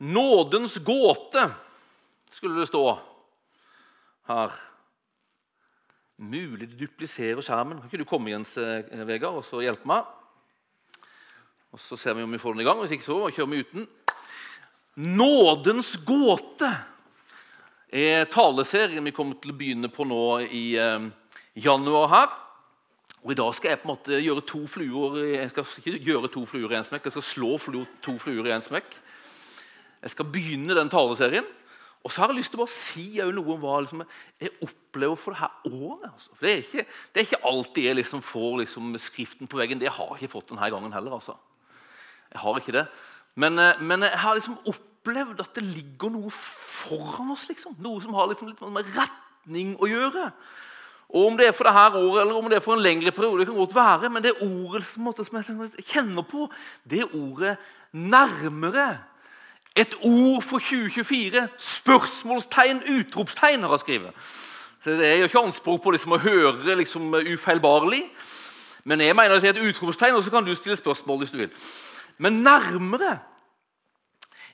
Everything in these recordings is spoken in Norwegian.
Nådens gåte skulle det stå her. Mulig du dupliserer skjermen. Kan ikke du komme eh, Vegard, og så hjelpe meg? Og Så ser vi om vi får den i gang. Hvis ikke så kjører vi uten. Nådens gåte er taleserien vi kommer til å begynne på nå i eh, januar her. Og I dag skal jeg på en måte gjøre to fluer i en smekk, jeg skal slå to fluer i en smekk. Jeg skal begynne den taleserien. Og så har jeg lyst til å bare si noe om hva liksom, jeg opplever for det her året. Altså. For det, er ikke, det, er ikke, alltid jeg liksom får liksom, skriften på veggen. Det har jeg ikke fått denne gangen heller. Altså. Jeg har ikke det. Men, eh, men, jeg har liksom opplevd at det ligger noe foran oss. Liksom. Noe som har liksom litt med retning å gjøre. Og Om det er for det her året eller om det er for en lengre periode, det kan godt være, men det ordet som, jeg kjenner på, det ordet 'nærmere'. Et ord for 2024. Spørsmålstegn, utropstegn, har jeg skrevet. Så er jo ikke anspråk på liksom å høre liksom ufeilbarlig. Men jeg mener at det er et utropstegn, og så kan du stille spørsmål hvis du vil. Men 'nærmere'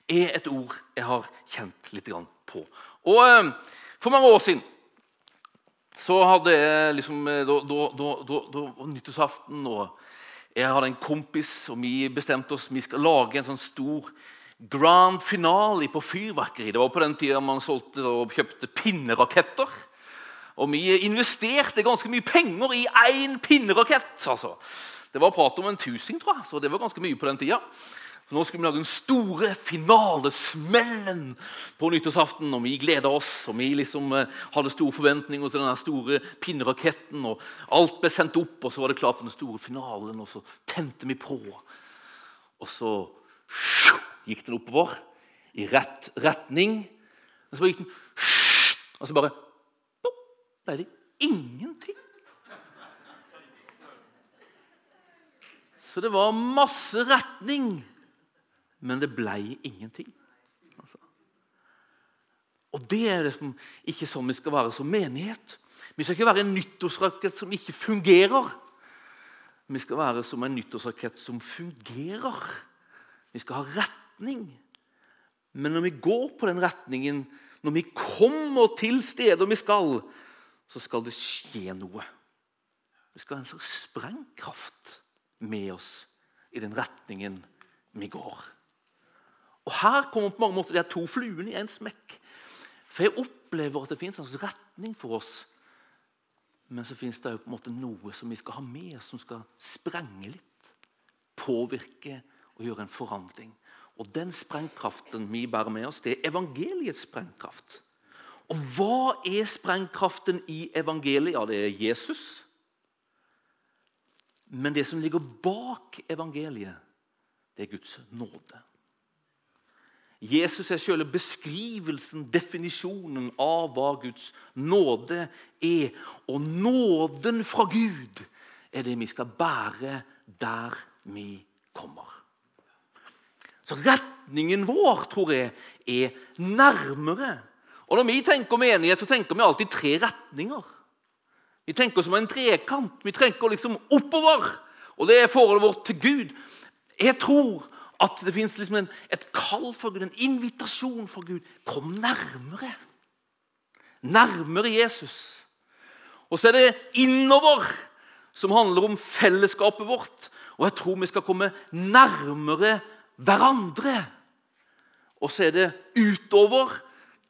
er et ord jeg har kjent litt på. Og eh, For mange år siden så hadde jeg liksom eh, Da, da, da, da nyttårsaften, og jeg hadde en kompis, og vi bestemte oss vi skal lage en sånn stor grand finale på fyrverkeri. Det var på den tida man solgte og kjøpte pinneraketter. Og vi investerte ganske mye penger i én pinnerakett. Altså. Det var prat om en tusing, tror jeg, så det var ganske mye på den tida. Så nå skulle vi lage den store finalesmellen på nyttårsaften. og Vi gleda oss, og vi liksom eh, hadde store forventninger til den store pinneraketten. og Alt ble sendt opp, og så var det klart for den store finalen. og Så tente vi på. Og så gikk den oppover i rett retning. Og så gikk den Og så bare ble det ingenting. Så det var masse retning, men det ble ingenting. Altså. Og det er liksom ikke sånn vi skal være som menighet. Vi skal ikke være en nyttårsrakett som ikke fungerer. Vi skal være som en nyttårsrakett som fungerer. Vi skal ha retning. Men når vi går på den retningen, når vi kommer til steder vi skal, så skal det skje noe. Vi skal ha en slags sprengkraft med oss i den retningen vi går. Og Her kommer på mange måter de to fluene i en smekk. For jeg opplever at det finnes en slags retning for oss. Men så finnes det jo på en måte noe som vi skal ha med oss, som skal sprenge litt. Påvirke og gjøre en forandring. Og den sprengkraften vi bærer med oss, det er evangeliets sprengkraft. Og hva er sprengkraften i evangeliet? Ja, det er Jesus. Men det som ligger bak evangeliet, det er Guds nåde. Jesus er selve beskrivelsen, definisjonen av hva Guds nåde er. Og nåden fra Gud er det vi skal bære der vi kommer. Så retningen vår tror jeg, er nærmere. Og Når vi tenker menighet, så tenker vi alltid tre retninger. Vi tenker som en trekant. Vi tenker liksom oppover. Og det er forholdet vårt til Gud. Jeg tror at det fins liksom et kall for Gud, en invitasjon for Gud. Kom nærmere. Nærmere Jesus. Og så er det innover, som handler om fellesskapet vårt. Og jeg tror vi skal komme nærmere Jesus hverandre. Og så er det utover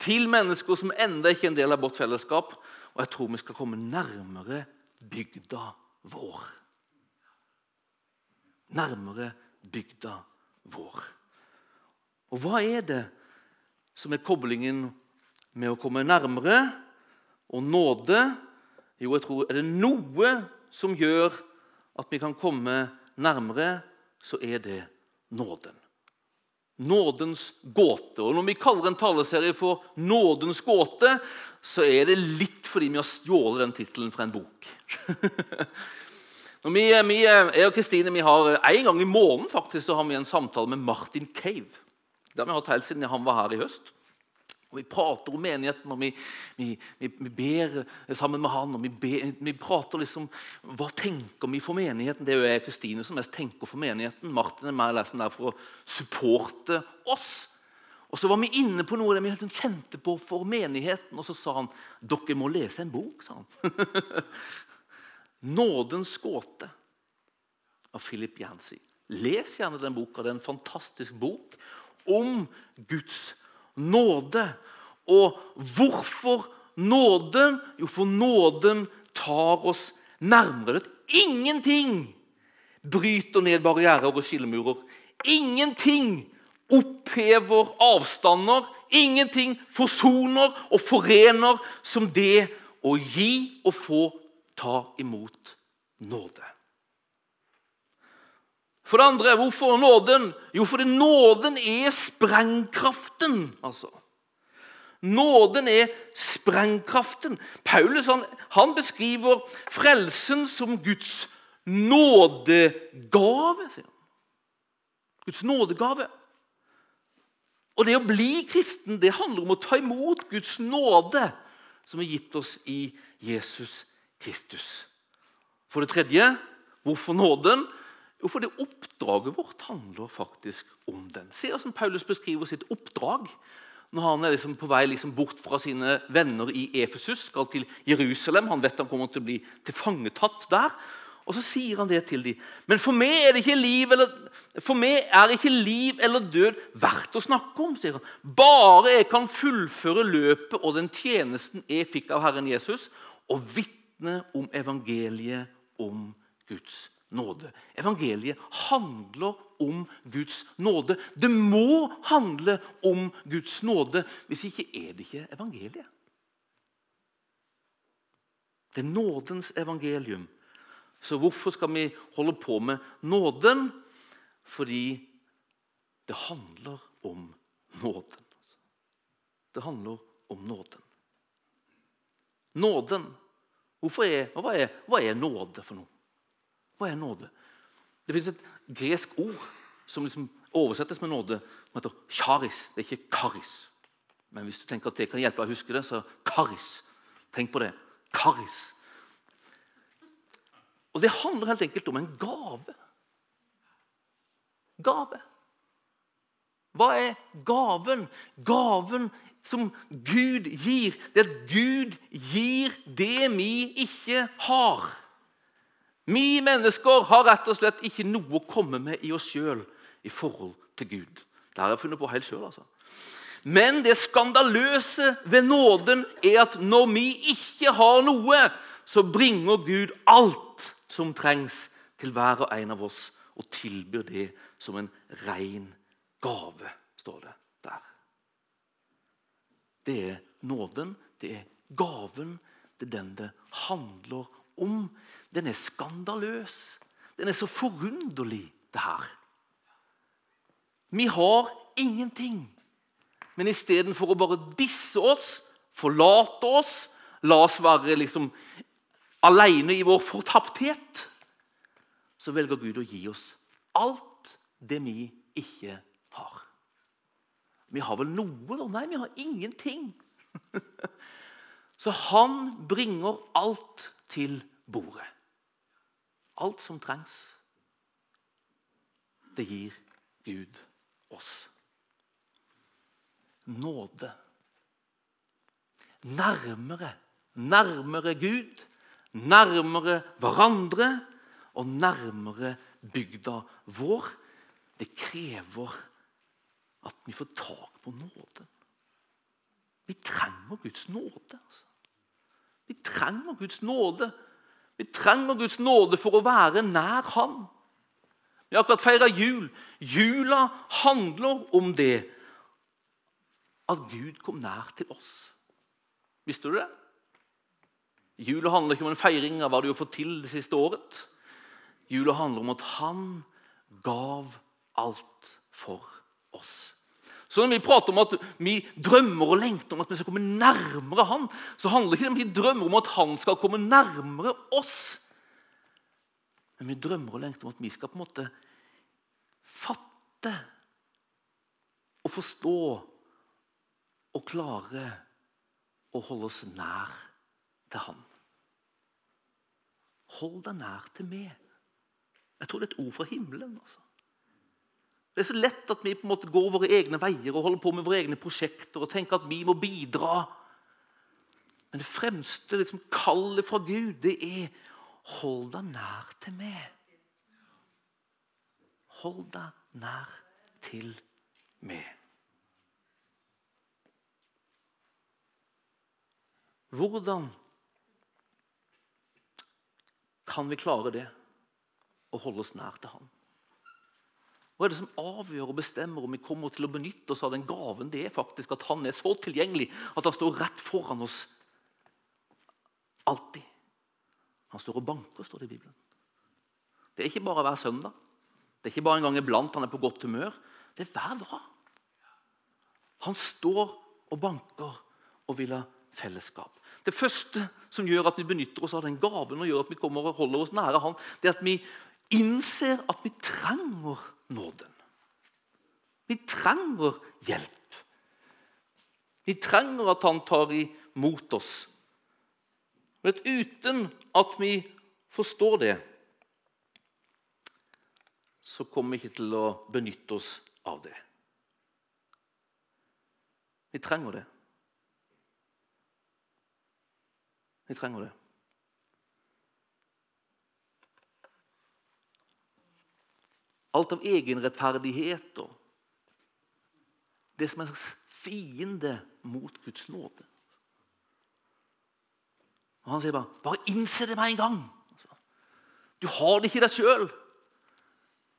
til mennesker som enda ikke er en del av vårt fellesskap. Og jeg tror vi skal komme nærmere bygda vår. Nærmere bygda vår. Og hva er det som er koblingen med å komme nærmere og nåde? Jo, jeg tror er det noe som gjør at vi kan komme nærmere, så er det nåden. Nådens gåte. Og Når vi kaller en taleserie for 'Nådens gåte', så er det litt fordi vi har stjålet den tittelen fra en bok. Vi, vi, jeg og Kristine vi har En gang i måneden faktisk, så har vi en samtale med Martin Cave. Det har vi hatt helt siden han var her i høst. Og Vi prater om menigheten, og vi, vi, vi, vi ber sammen med han. og ber, vi, prater liksom Hva tenker vi for menigheten? Det er jo jeg Kristine som mest tenker for menigheten. Martin er mer liksom der for å supporte oss. Og Så var vi inne på noe vi kjente på for menigheten. Og så sa han dere må lese en bok. sa han. 'Nådens gåte' av Philip Jansi. Les gjerne den boka. Det er en fantastisk bok om Guds nåde. Og hvorfor nåden? Jo, for nåden tar oss nærmere. Ingenting bryter ned barrierer og skillemurer. Ingenting opphever avstander. Ingenting forsoner og forener som det å gi og få ta imot nåde. For det andre, hvorfor nåden? Jo, fordi nåden er sprengkraften. altså. Nåden er sprengkraften. Paulus han, han beskriver frelsen som Guds nådegave. sier han. Guds nådegave. Og det å bli kristen det handler om å ta imot Guds nåde, som er gitt oss i Jesus Kristus. For det tredje hvorfor nåden? Jo, det oppdraget vårt handler faktisk om den. Se hvordan Paulus beskriver sitt oppdrag når han er liksom på vei liksom bort fra sine venner i Efesus, skal til Jerusalem. Han vet han kommer til å bli tilfangetatt der. Og så sier han det til dem. Men for meg er det ikke liv eller, for meg er ikke liv eller død verdt å snakke om. sier han. Bare jeg kan fullføre løpet og den tjenesten jeg fikk av Herren Jesus, og vitne om evangeliet om Guds nåde. Evangeliet handler om Guds nåde. Det må handle om Guds nåde. Hvis ikke er det ikke evangeliet. Det er nådens evangelium. Så hvorfor skal vi holde på med nåden? Fordi det handler om nåden. Det handler om nåden. Nåden. Er, hva, er, hva er nåde for noe? Hva er nåde? Det finnes et gresk ord som liksom oversettes med nåde, som heter charis. Det er ikke karis. Men hvis du tenker at det kan hjelpe deg å huske det, så karis. Tenk på det. Karis. Og det handler helt enkelt om en gave. Gave. Hva er gaven? Gaven som Gud gir. Det er at Gud gir det vi ikke har. Vi mennesker har rett og slett ikke noe å komme med i oss sjøl i forhold til Gud. Det har jeg funnet på helt sjøl. Altså. Men det skandaløse ved nåden er at når vi ikke har noe, så bringer Gud alt som trengs til hver og en av oss, og tilbyr det som en ren gave, står det der. Det er nåden, det er gaven, det er den det handler om. Den er skandaløs. Den er så forunderlig, det her. Vi har ingenting. Men istedenfor å bare disse oss, forlate oss, la oss være liksom alene i vår fortapthet, så velger Gud å gi oss alt det vi ikke har. Vi har vel noe, da? Nei, vi har ingenting. Så han bringer alt til bordet. Alt som trengs. Det gir Gud oss. Nåde. Nærmere, nærmere Gud nærmere hverandre og nærmere bygda vår. Det krever at vi får tak på nåden. Vi trenger Guds nåde. Altså. Vi trenger Guds nåde. Vi trenger Guds nåde for å være nær Han. Vi har akkurat feira jul. Jula handler om det at Gud kom nær til oss. Visste du det? Jula handler ikke om en feiring av hva du har fått til det siste året. Jula handler om at han gav alt for oss. Så når vi prater om at vi drømmer og lengter om at vi skal komme nærmere han, så handler ikke det om at vi drømmer om at han skal komme nærmere oss. Men vi drømmer og lengter om at vi skal på en måte fatte og forstå og klare å holde oss nær til han. Hold deg nær til meg. Jeg tror det er et ord fra himmelen. altså. Det er så lett at vi på en måte går våre egne veier og holder på med våre egne prosjekter og tenker at vi må bidra. Men det fremste liksom, kallet fra Gud, det er hold deg nær til meg. Hold deg nær til meg. Hvordan kan vi klare det? Å holde oss nær til Han. Hva er det som avgjør og bestemmer om vi kommer til å benytte oss av den gaven det er faktisk at han er så tilgjengelig at han står rett foran oss alltid? Han står og banker, står det i Bibelen. Det er ikke bare hver søndag. Det er ikke bare en gang iblant han er på godt humør. Det er hver dag. Han står og banker og vil ha fellesskap. Det første som gjør at vi benytter oss av den gaven og gjør at vi kommer og holder oss nære han, det er at vi innser at vi trenger nåden. Vi trenger hjelp. Vi trenger at han tar imot oss. Men uten at vi forstår det, så kommer vi ikke til å benytte oss av det. Vi trenger det. Vi trenger det. Alt av egenrettferdighet og det som er en slags fiende mot Guds nåde. Og Han sier bare 'Bare innse det med en gang'. Du har det ikke i deg sjøl.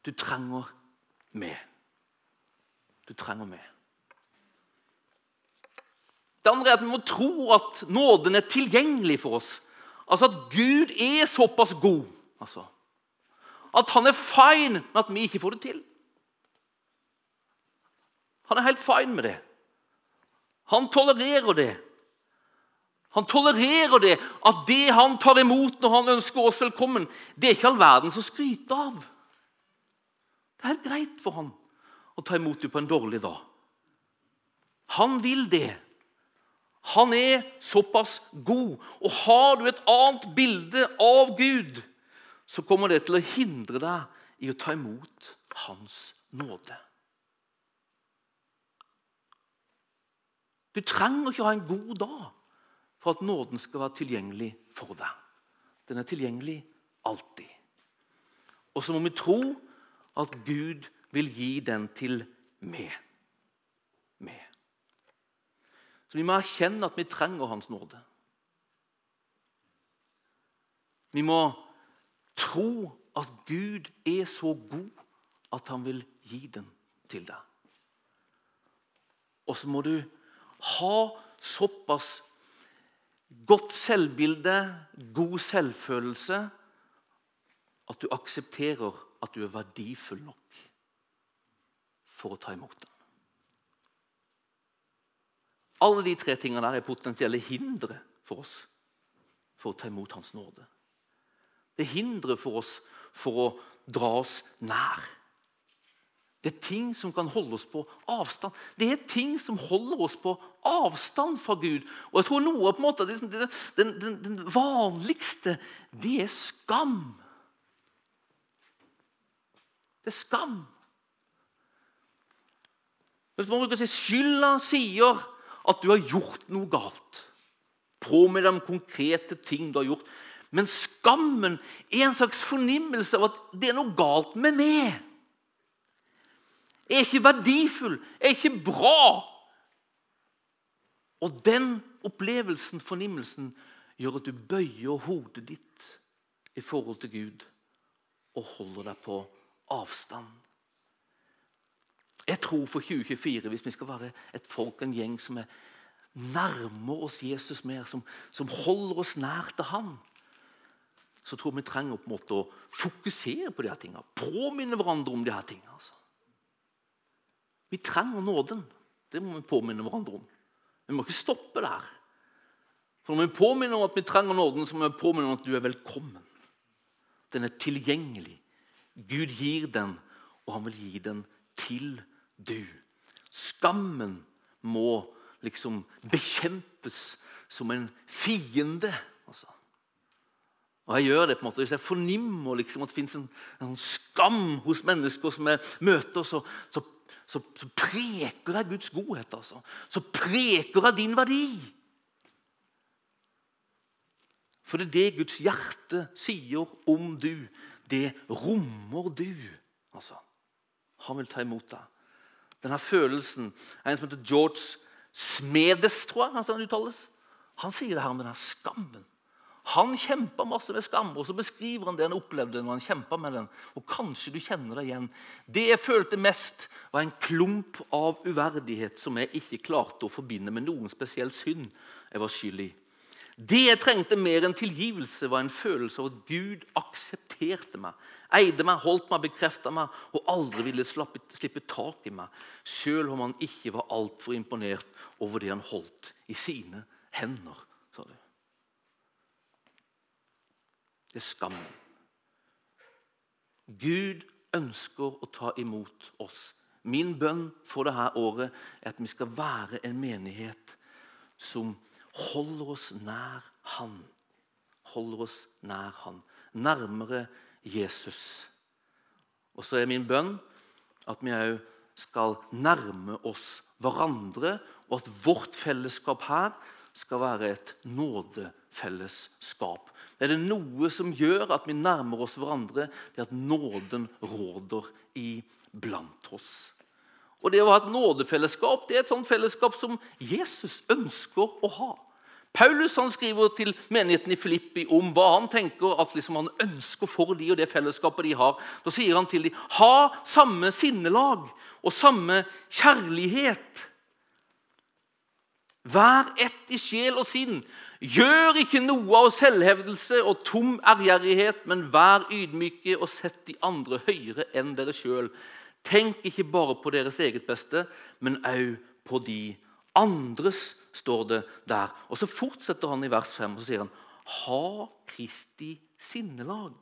Du trenger meg. Du trenger meg. Det andre er at vi må tro at nåden er tilgjengelig for oss. Altså at Gud er såpass god altså, at han er fine med at vi ikke får det til. Han er helt fine med det. Han tolererer det. Han tolererer det at det han tar imot når han ønsker oss velkommen, det er ikke all verden som skryter av. Det er helt greit for han å ta imot det på en dårlig dag. Han vil det. Han er såpass god. Og har du et annet bilde av Gud, så kommer det til å hindre deg i å ta imot Hans nåde. Du trenger ikke ha en god dag for at nåden skal være tilgjengelig for deg. Den er tilgjengelig alltid. Og så må vi tro at Gud vil gi den til meg. Meg. Så vi må erkjenne at vi trenger Hans nåde. Vi må tro at Gud er så god at han vil gi den til deg. Og så må du ha såpass godt selvbilde, god selvfølelse, at du aksepterer at du er verdifull nok for å ta imot den. Alle de tre tingene der er potensielle hindre for oss for å ta imot Hans nåde. Det er hindre for oss for å dra oss nær. Det er ting som kan holde oss på avstand. Det er ting som holder oss på avstand fra Gud. Og jeg tror noe på en måte, den, den, den, den vanligste, det er skam. Det er skam. Man bruker si skylda sier at du har gjort noe galt. På med de konkrete ting du har gjort. Men skammen er en slags fornimmelse av at det er noe galt med meg. Jeg er ikke verdifull, jeg er ikke bra. Og den opplevelsen, fornimmelsen, gjør at du bøyer hodet ditt i forhold til Gud og holder deg på avstand. Jeg tror for 2024, hvis vi skal være et folk, en gjeng som er nærmer oss Jesus mer, som, som holder oss nær til Han, så tror jeg vi trenger på en måte å fokusere på de her tingene. Påminne hverandre om de her tingene. Altså. Vi trenger nåden. Det må vi påminne hverandre om. Vi må ikke stoppe der. For Når vi påminner om at vi trenger nåden, så må vi påminne om at du er velkommen. Den er tilgjengelig. Gud gir den, og han vil gi den til du. Skammen må liksom bekjempes som en fiende. Og jeg gjør det på en måte, Hvis jeg fornimmer liksom at det fins en, en, skam hos mennesker som jeg møter, så, så, så, så preker jeg Guds godhet. altså. Så preker jeg din verdi. For det er det Guds hjerte sier om du. Det rommer du. altså. Han vil ta imot deg. Denne følelsen er En som heter George Smedes, tror jeg han. Han sier det her om denne skammen. Han kjempa masse med skam, og så beskriver han det han opplevde når han kjempa med den. Og kanskje du kjenner det igjen. Det jeg følte mest, var en klump av uverdighet som jeg ikke klarte å forbinde med noen spesiell synd jeg var skyld i. Det jeg trengte mer enn tilgivelse, var en følelse av at Gud aksepterte meg, eide meg, holdt meg, bekrefta meg og aldri ville slappe, slippe tak i meg, selv om han ikke var altfor imponert over det han holdt i sine hender. sa du. Det er. Gud ønsker å ta imot oss. Min bønn for dette året er at vi skal være en menighet som holder oss nær Han. Holder oss nær Han. Nærmere Jesus. Og så er min bønn at vi òg skal nærme oss hverandre, og at vårt fellesskap her skal være et nådefellesskap. Er det noe som gjør at vi nærmer oss hverandre, det er at nåden råder iblant oss. Og Det å ha et nådefellesskap det er et sånt fellesskap som Jesus ønsker å ha. Paulus han skriver til menigheten i Filippi om hva han tenker at liksom han ønsker for de og det fellesskapet de har. Da sier han til dem ha samme sinnelag og samme kjærlighet. Vær ett i sjel og sinn. Gjør ikke noe av selvhevdelse og tom ærgjerrighet, men vær ydmyke og sett de andre høyere enn dere sjøl. Tenk ikke bare på deres eget beste, men òg på de andres, står det der. Og Så fortsetter han i vers 5 og så sier han, ha Kristi sinnelag.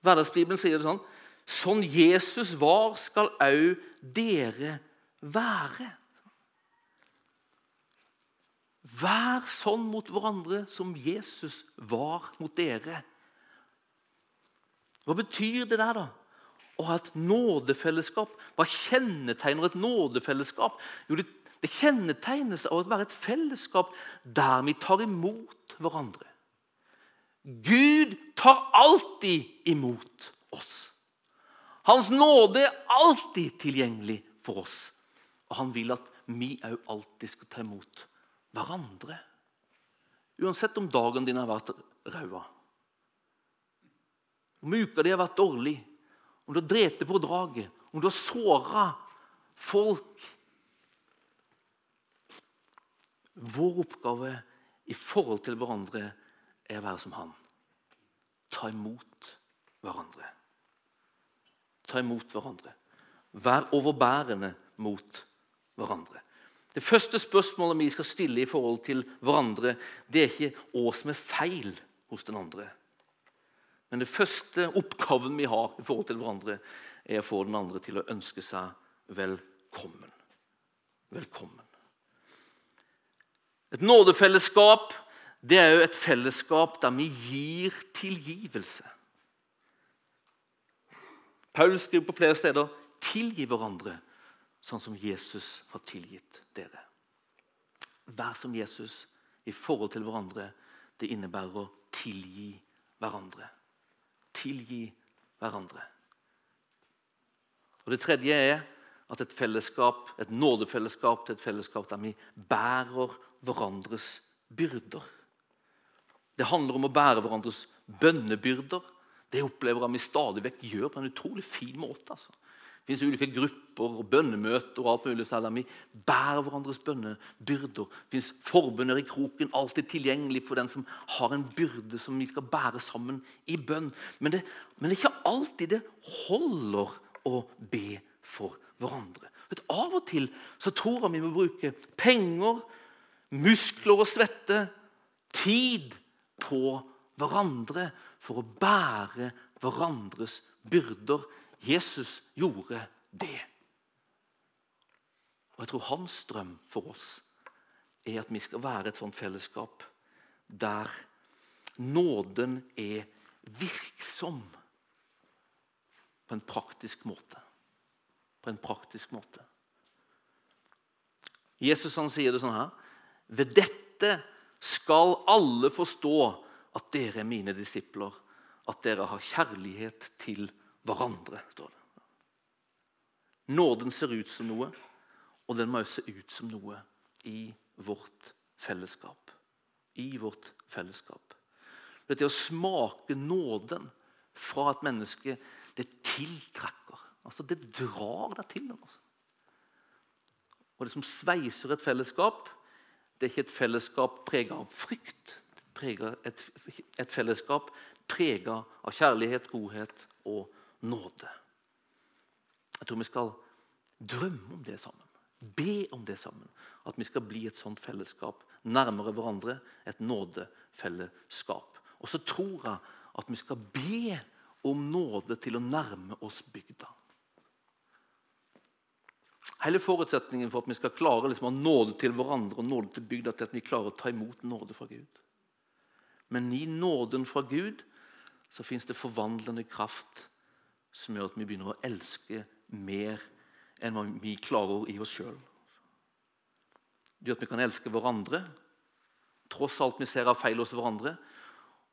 Hverdagsbibelen sier det sånn. Sånn Jesus var, skal òg dere være. Vær sånn mot hverandre som Jesus var mot dere. Hva betyr det der, da? Å ha et nådefellesskap. Hva kjennetegner et nådefellesskap? Jo, det, det kjennetegnes av å være et fellesskap der vi tar imot hverandre. Gud tar alltid imot oss. Hans nåde er alltid tilgjengelig for oss. Og han vil at vi òg alltid skal ta imot hverandre. Uansett om dagen din har vært ræva, om uka di har vært dårlig, om du har drept på draget, om du har såra folk Vår oppgave i forhold til hverandre er å være som han. Ta imot hverandre. Ta imot hverandre. Vær overbærende mot hverandre. Det første spørsmålet vi skal stille i forhold til hverandre, det er ikke hva som er feil hos den andre. Men det første oppgaven vi har i forhold til hverandre, er å få den andre til å ønske seg velkommen. Velkommen. Et nådefellesskap det er jo et fellesskap der vi gir tilgivelse. Paul skriver på flere steder 'tilgi hverandre' sånn som Jesus har tilgitt dere. Vær som Jesus i forhold til hverandre. Det innebærer å tilgi hverandre. Tilgi hverandre. Og Det tredje er at et fellesskap, et nådefellesskap til et fellesskap der vi bærer hverandres byrder. Det handler om å bære hverandres bønnebyrder. Det opplever vi stadig vekk gjør på en utrolig fin måte. altså. Det fins ulike grupper og bønnemøter og alt mulig vi bærer hverandres bønnebyrder. Det fins forbønner i kroken, alltid tilgjengelig for den som har en byrde som vi skal bære sammen i bønn. Men det, men det er ikke alltid det holder å be for hverandre. Vet, av og til så tror jeg vi må bruke penger, muskler og svette, tid på hverandre for å bære hverandres byrder Jesus gjorde det. Og jeg tror hans drøm for oss er at vi skal være et sånt fellesskap der nåden er virksom på en praktisk måte. På en praktisk måte. Jesus han sier det sånn her Ved dette skal alle forstå at dere er mine disipler, at dere har kjærlighet til hverandre. står det. Nåden ser ut som noe, og den må også se ut som noe i vårt fellesskap. I vårt fellesskap. Det å smake nåden fra et menneske, det tiltrekker. Altså, det drar deg til. Altså. Og det som sveiser et fellesskap, det er ikke et fellesskap prega av frykt. Et, et fellesskap prega av kjærlighet, godhet og nåde. Jeg tror vi skal drømme om det sammen. Be om det sammen. At vi skal bli et sånt fellesskap nærmere hverandre. Et nådefellesskap. Og så tror jeg at vi skal be om nåde til å nærme oss bygda. Hele forutsetningen for at vi skal klare liksom, å ha nåde til hverandre og nåde til bygda, til at vi klarer å ta imot nåde fra Gud. Men i nåden fra Gud så fins det forvandlende kraft som gjør at vi begynner å elske mer enn hva vi klarer i oss sjøl. Det gjør at vi kan elske hverandre tross alt vi ser av feil hos hverandre.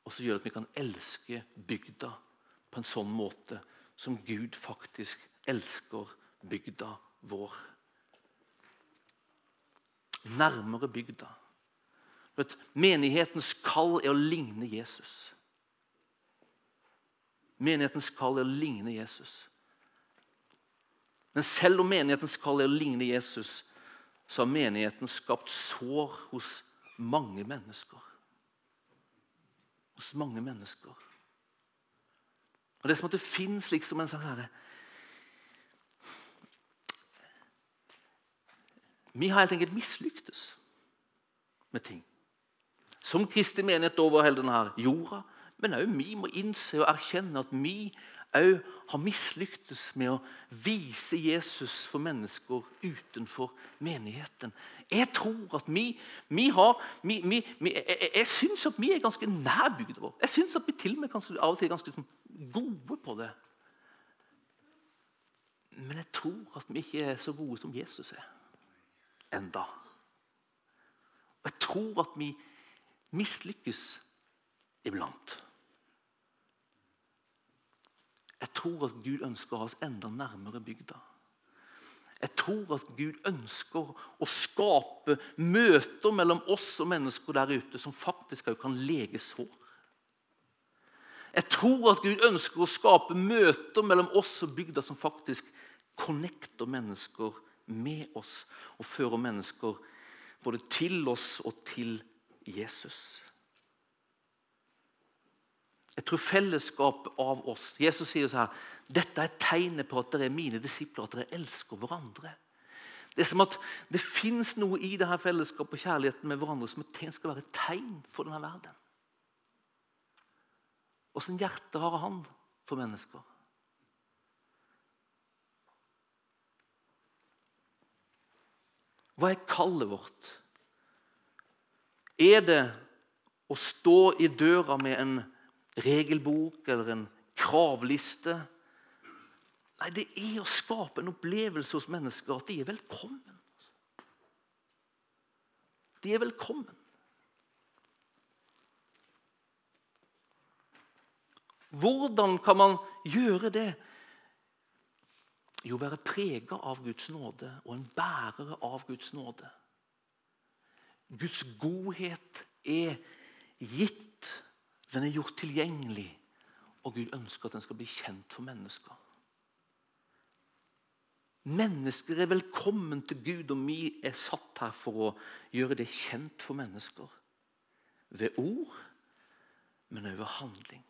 Og så gjør det at vi kan elske bygda på en sånn måte som Gud faktisk elsker bygda vår. Nærmere bygda. Vet, menighetens kall er å ligne Jesus. Menighetens kall er å ligne Jesus. Men selv om menighetens kall er å ligne Jesus, så har menigheten skapt sår hos mange mennesker. Hos mange mennesker. Og Det er som at det fins liksom en sånn herre Vi har helt enkelt mislyktes med ting. Som kristig menighet over hele denne jorda. Men òg vi må innse og erkjenne at vi òg har mislyktes med å vise Jesus for mennesker utenfor menigheten. Jeg tror at vi, vi har vi, vi, Jeg, jeg syns at vi er ganske nær bygda vår. Jeg syns at vi til og med kanskje, av og til er ganske sånn, gode på det. Men jeg tror at vi ikke er så gode som Jesus er enda. Og jeg tror at vi mislykkes iblant. Jeg tror at Gud ønsker å ha oss enda nærmere bygda. Jeg tror at Gud ønsker å skape møter mellom oss og mennesker der ute som faktisk kan lege sår. Jeg tror at Gud ønsker å skape møter mellom oss og bygda som faktisk connecter mennesker med oss og fører mennesker både til oss og til Jesus. Jeg tror fellesskap av oss Jesus sier så her, dette er tegnet på at dere er mine disipler, at dere elsker hverandre. Det er som at det fins noe i dette fellesskapet og kjærligheten med hverandre som skal være et tegn for denne verden. Åssen hjerte har han for mennesker? Hva er kallet vårt? Er det å stå i døra med en regelbok eller en kravliste? Nei, det er å skape en opplevelse hos mennesker at de er velkommen. De er velkommen. Hvordan kan man gjøre det? Jo, være prega av Guds nåde og en bærere av Guds nåde. Guds godhet er gitt, den er gjort tilgjengelig, og Gud ønsker at den skal bli kjent for mennesker. Mennesker er velkommen til Gud, og vi er satt her for å gjøre det kjent for mennesker. Ved ord, men også ved handling.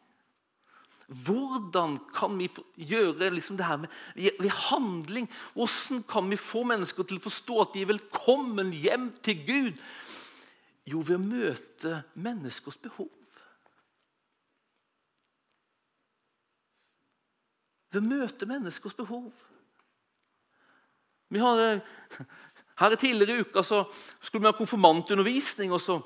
Hvordan kan vi gjøre liksom det her med, ved handling? Hvordan kan vi få mennesker til å forstå at de er velkommen hjem til Gud? Jo, ved å møte menneskers behov. Ved å møte menneskers behov. Vi hadde, her Tidligere i uka så skulle vi ha konfirmantundervisning. og så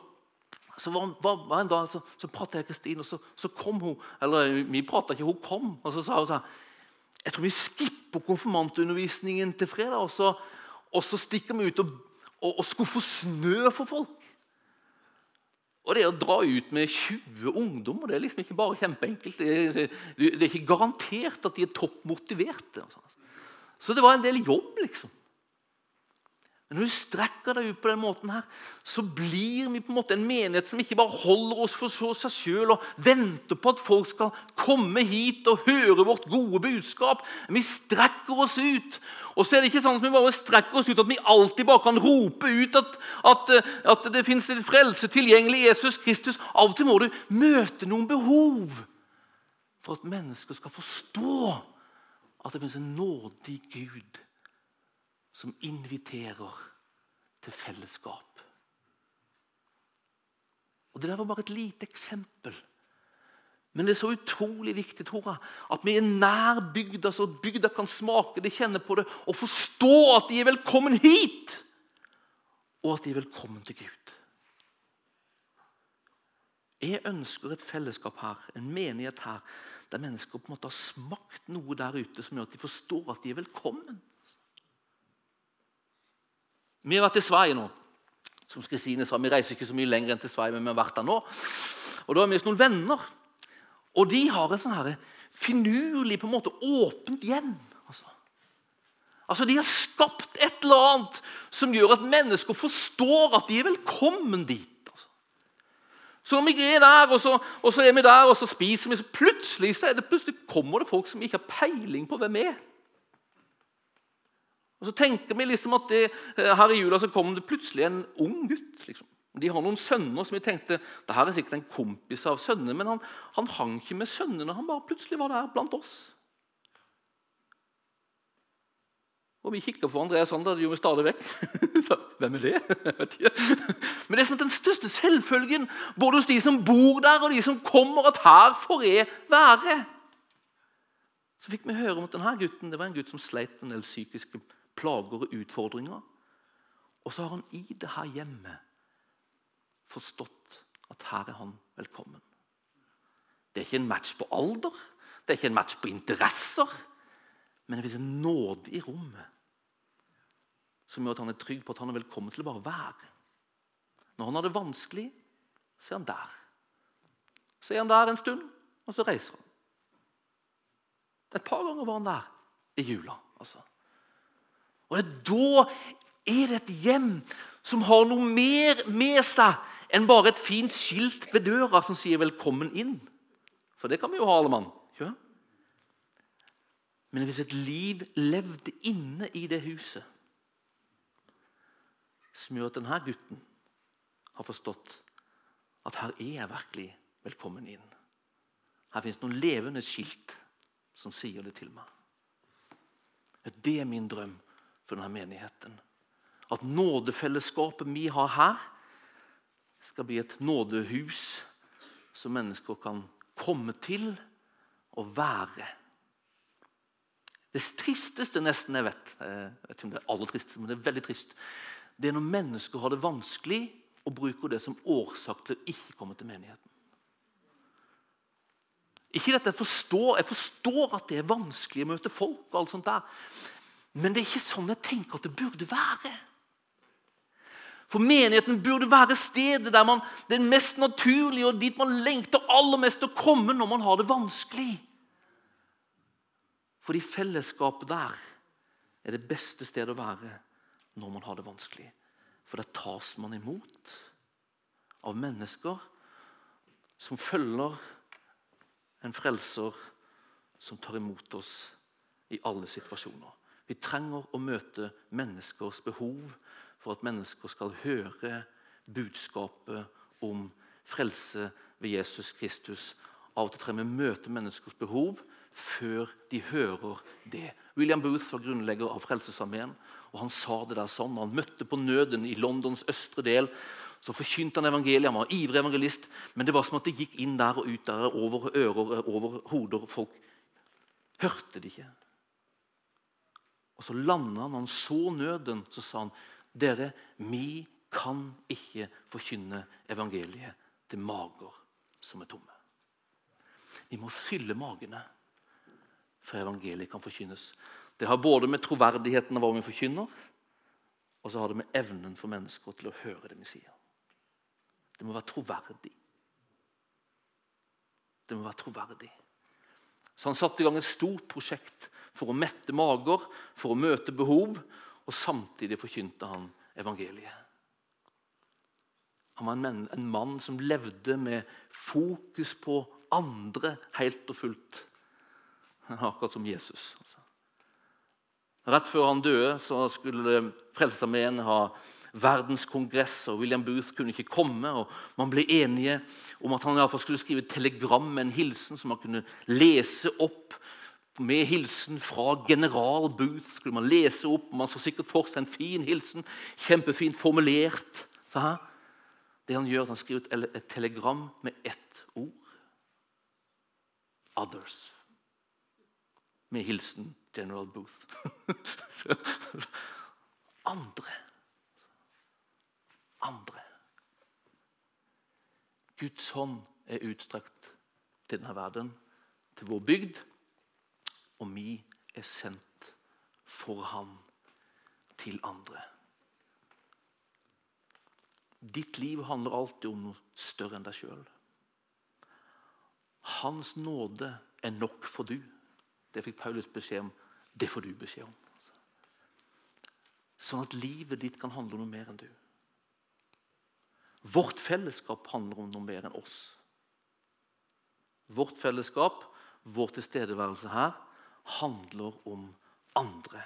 så var, var, var en dag så, så pratet jeg med Kristin, og så, så, kom hun. Eller vi pratet ikke, hun kom. Og så sa hun sånn Jeg tror vi skipper konfirmantundervisningen til fredag, og så, og så stikker vi ut og, og, og skuffer snø for folk. Og det å dra ut med 20 ungdommer det er liksom ikke bare kjempeenkelt. Det er, det er ikke garantert at de er topp motiverte. Så det var en del jobb, liksom. Men når du strekker deg ut på den måten, her, så blir vi på en måte en menighet som ikke bare holder oss for seg sjøl og venter på at folk skal komme hit og høre vårt gode budskap. Vi strekker oss ut. Og så er det ikke sånn at vi bare strekker oss ut at vi alltid bare kan rope ut at, at, at det fins frelse tilgjengelig i Jesus Kristus. Av og til må du møte noen behov for at mennesker skal forstå at det fins en nådig Gud som inviterer til fellesskap. Og Det der var bare et lite eksempel. Men det er så utrolig viktig tror jeg, at vi er nær bygda, så bygda kan smake det, kjenne på det og forstå at de er velkommen hit, og at de er velkommen til Gud. Jeg ønsker et fellesskap her, en menighet her, der mennesker på en måte har smakt noe der ute som gjør at de forstår at de er velkommen. Vi har vært i Sverige nå. Som Kristine sa, Vi reiser ikke så mye lenger enn til Sverige, men vi har vært der nå. Og Da har vi noen venner. Og de har en sånn her finurlig, på en måte åpent hjem. Altså. altså, De har skapt et eller annet som gjør at mennesker forstår at de er velkommen dit. Altså. Så når vi er der, og så, og så, er vi der, og så spiser vi, så plutselig, så det, plutselig kommer det folk som ikke har peiling på hvem vi er. Og Så tenker vi liksom at det, eh, her i jula så kom det plutselig en ung gutt. liksom. De har noen sønner som vi tenkte det her er sikkert en kompis av sønnene. Men han, han hang ikke med sønnene, han bare plutselig var der blant oss. Og Vi kikker på Andreas sånn, det gjorde vi stadig vekk. Hvem er det? Men det er som den største selvfølgen både hos de som bor der, og de som kommer, at her får jeg være. Så fikk vi høre om at denne gutten det var en gutt som sleit en del psykiske plager og utfordringer. Og så har han i det her hjemmet forstått at her er han velkommen. Det er ikke en match på alder, det er ikke en match på interesser. Men det fins en nåde i rommet som gjør at han er trygg på at han er velkommen til å bare være. Når han har det vanskelig, så er han der. Så er han der en stund, og så reiser han. Et par ganger var han der i jula. altså. Og Da er det et hjem som har noe mer med seg enn bare et fint skilt ved døra som sier 'velkommen inn'. For det kan vi jo ha, alle mann. Ja? Men hvis et liv levde inne i det huset, som gjør at denne gutten har forstått at her er jeg virkelig velkommen inn. Her fins noen levende skilt som sier det til meg. Det er min drøm for denne menigheten. At nådefellesskapet vi har her, skal bli et nådehus som mennesker kan komme til og være. Det tristeste nesten jeg vet, eh, jeg vet ikke om det er aller tristeste, men det er veldig trist, det er når mennesker har det vanskelig og bruker det som årsak til å ikke komme til menigheten. Ikke dette jeg forstår, jeg forstår at det er vanskelig å møte folk, og alt sånt der, men det er ikke sånn jeg tenker at det burde være. For menigheten burde være stedet der man, det er mest naturlige, og dit man lengter aller mest å komme når man har det vanskelig. Fordi fellesskapet der er det beste stedet å være når man har det vanskelig. For der tas man imot av mennesker som følger en frelser som tar imot oss i alle situasjoner. Vi trenger å møte menneskers behov for at mennesker skal høre budskapet om frelse ved Jesus Kristus. Av og til trenger vi å møte menneskers behov før de hører det. William Booth var grunnlegger av Frelsesarmeen. og Han sa det der sånn, Han møtte på nøden i Londons østre del. Så forkynte han evangeliet. Han var ivrig evangelist. Men det var som at det gikk inn der og ut der, over ører, over hoder. Folk hørte det ikke. Og så landa han, han så nøden, så sa han dere, vi kan ikke forkynne evangeliet til mager som er tomme. Vi må fylle magene for evangeliet kan forkynnes. Det har både med troverdigheten av hva vi forkynner, og så har det med evnen for mennesker til å høre det vi sier. Det må være troverdig. Det må være troverdig. Så han satte i gang et stort prosjekt for å mette mager, for å møte behov, og samtidig forkynte han evangeliet. Han var en, mann, en mann som levde med fokus på andre helt og fullt. Akkurat som Jesus. Altså. Rett før han døde, så skulle Frelsesarmeen ha verdenskongress, og William Booth kunne ikke komme. og Man ble enige om at han i alle fall skulle skrive et telegram med en hilsen som man kunne lese opp med hilsen fra general Booth. skulle man lese opp, Man så sikkert for seg en fin hilsen, kjempefint formulert. Det han gjør, er at han skriver et, et telegram med ett ord. Others. Med hilsen General Booth. Andre. Andre. Guds hånd er utstrakt til denne verden, til vår bygd, og vi er sendt for Han til andre. Ditt liv handler alltid om noe større enn deg sjøl. Hans nåde er nok for du. Det fikk Paulus beskjed om. Det får du beskjed om. Sånn at livet ditt kan handle om noe mer enn du. Vårt fellesskap handler om noe mer enn oss. Vårt fellesskap, vår tilstedeværelse her, handler om andre.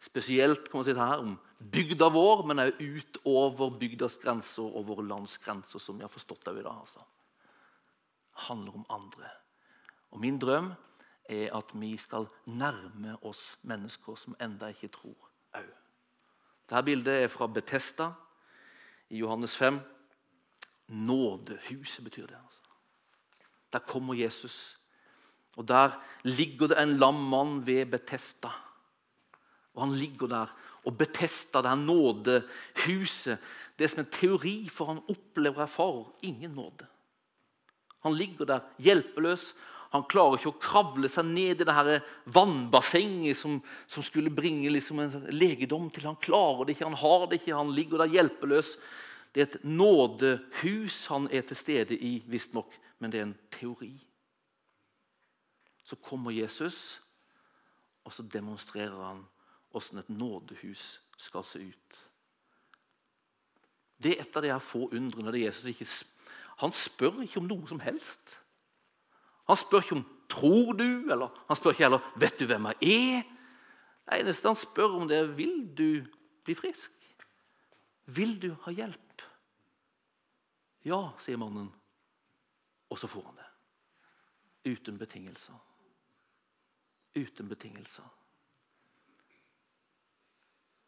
Spesielt kan man si her, om bygda vår, men også utover bygdas grenser og våre lands grenser, som vi har forstått det i dag. Altså. handler om andre. Og Min drøm er at vi skal nærme oss mennesker som enda ikke tror òg. Dette bildet er fra Betesta i Johannes 5. Nådehuset betyr det. altså. Der kommer Jesus. Og Der ligger det en lam mann ved Betesta. Og Han ligger der. Og Betesta, det her nådehuset, det er som en teori, for han opplever og erfarer ingen nåde. Han ligger der hjelpeløs. Han klarer ikke å kravle seg ned i det her vannbassenget som, som skulle bringe liksom en legedom til. Han klarer det ikke, han har det ikke, han ligger der hjelpeløs. Det er et nådehus han er til stede i, visstnok, men det er en teori. Så kommer Jesus, og så demonstrerer han hvordan et nådehus skal se ut. Det er et av de her få undrene der Jesus ikke Han spør ikke om noe som helst. Han spør ikke om 'tror du', eller han spør ikke heller 'vet du hvem jeg er'? Det eneste han spør om, det er 'vil du bli frisk'? Vil du ha hjelp? Ja, sier mannen. Og så får han det. Uten betingelser. Uten betingelser.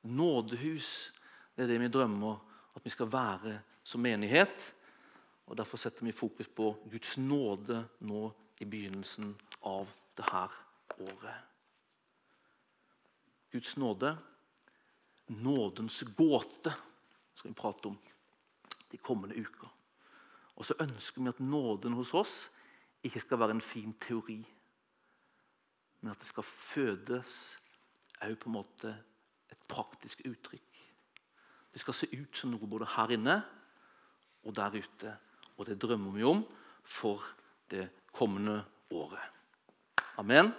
Nådehus det er det vi drømmer at vi skal være som menighet. og Derfor setter vi fokus på Guds nåde nå i begynnelsen av dette året. Guds nåde, nådens gåte, skal vi prate om de kommende uker. Og så ønsker vi at nåden hos oss ikke skal være en fin teori, men at det skal fødes er jo på en måte et praktisk uttrykk. Det skal se ut som noe både her inne og der ute. Og det drømmer vi om for det kommende året. Amen.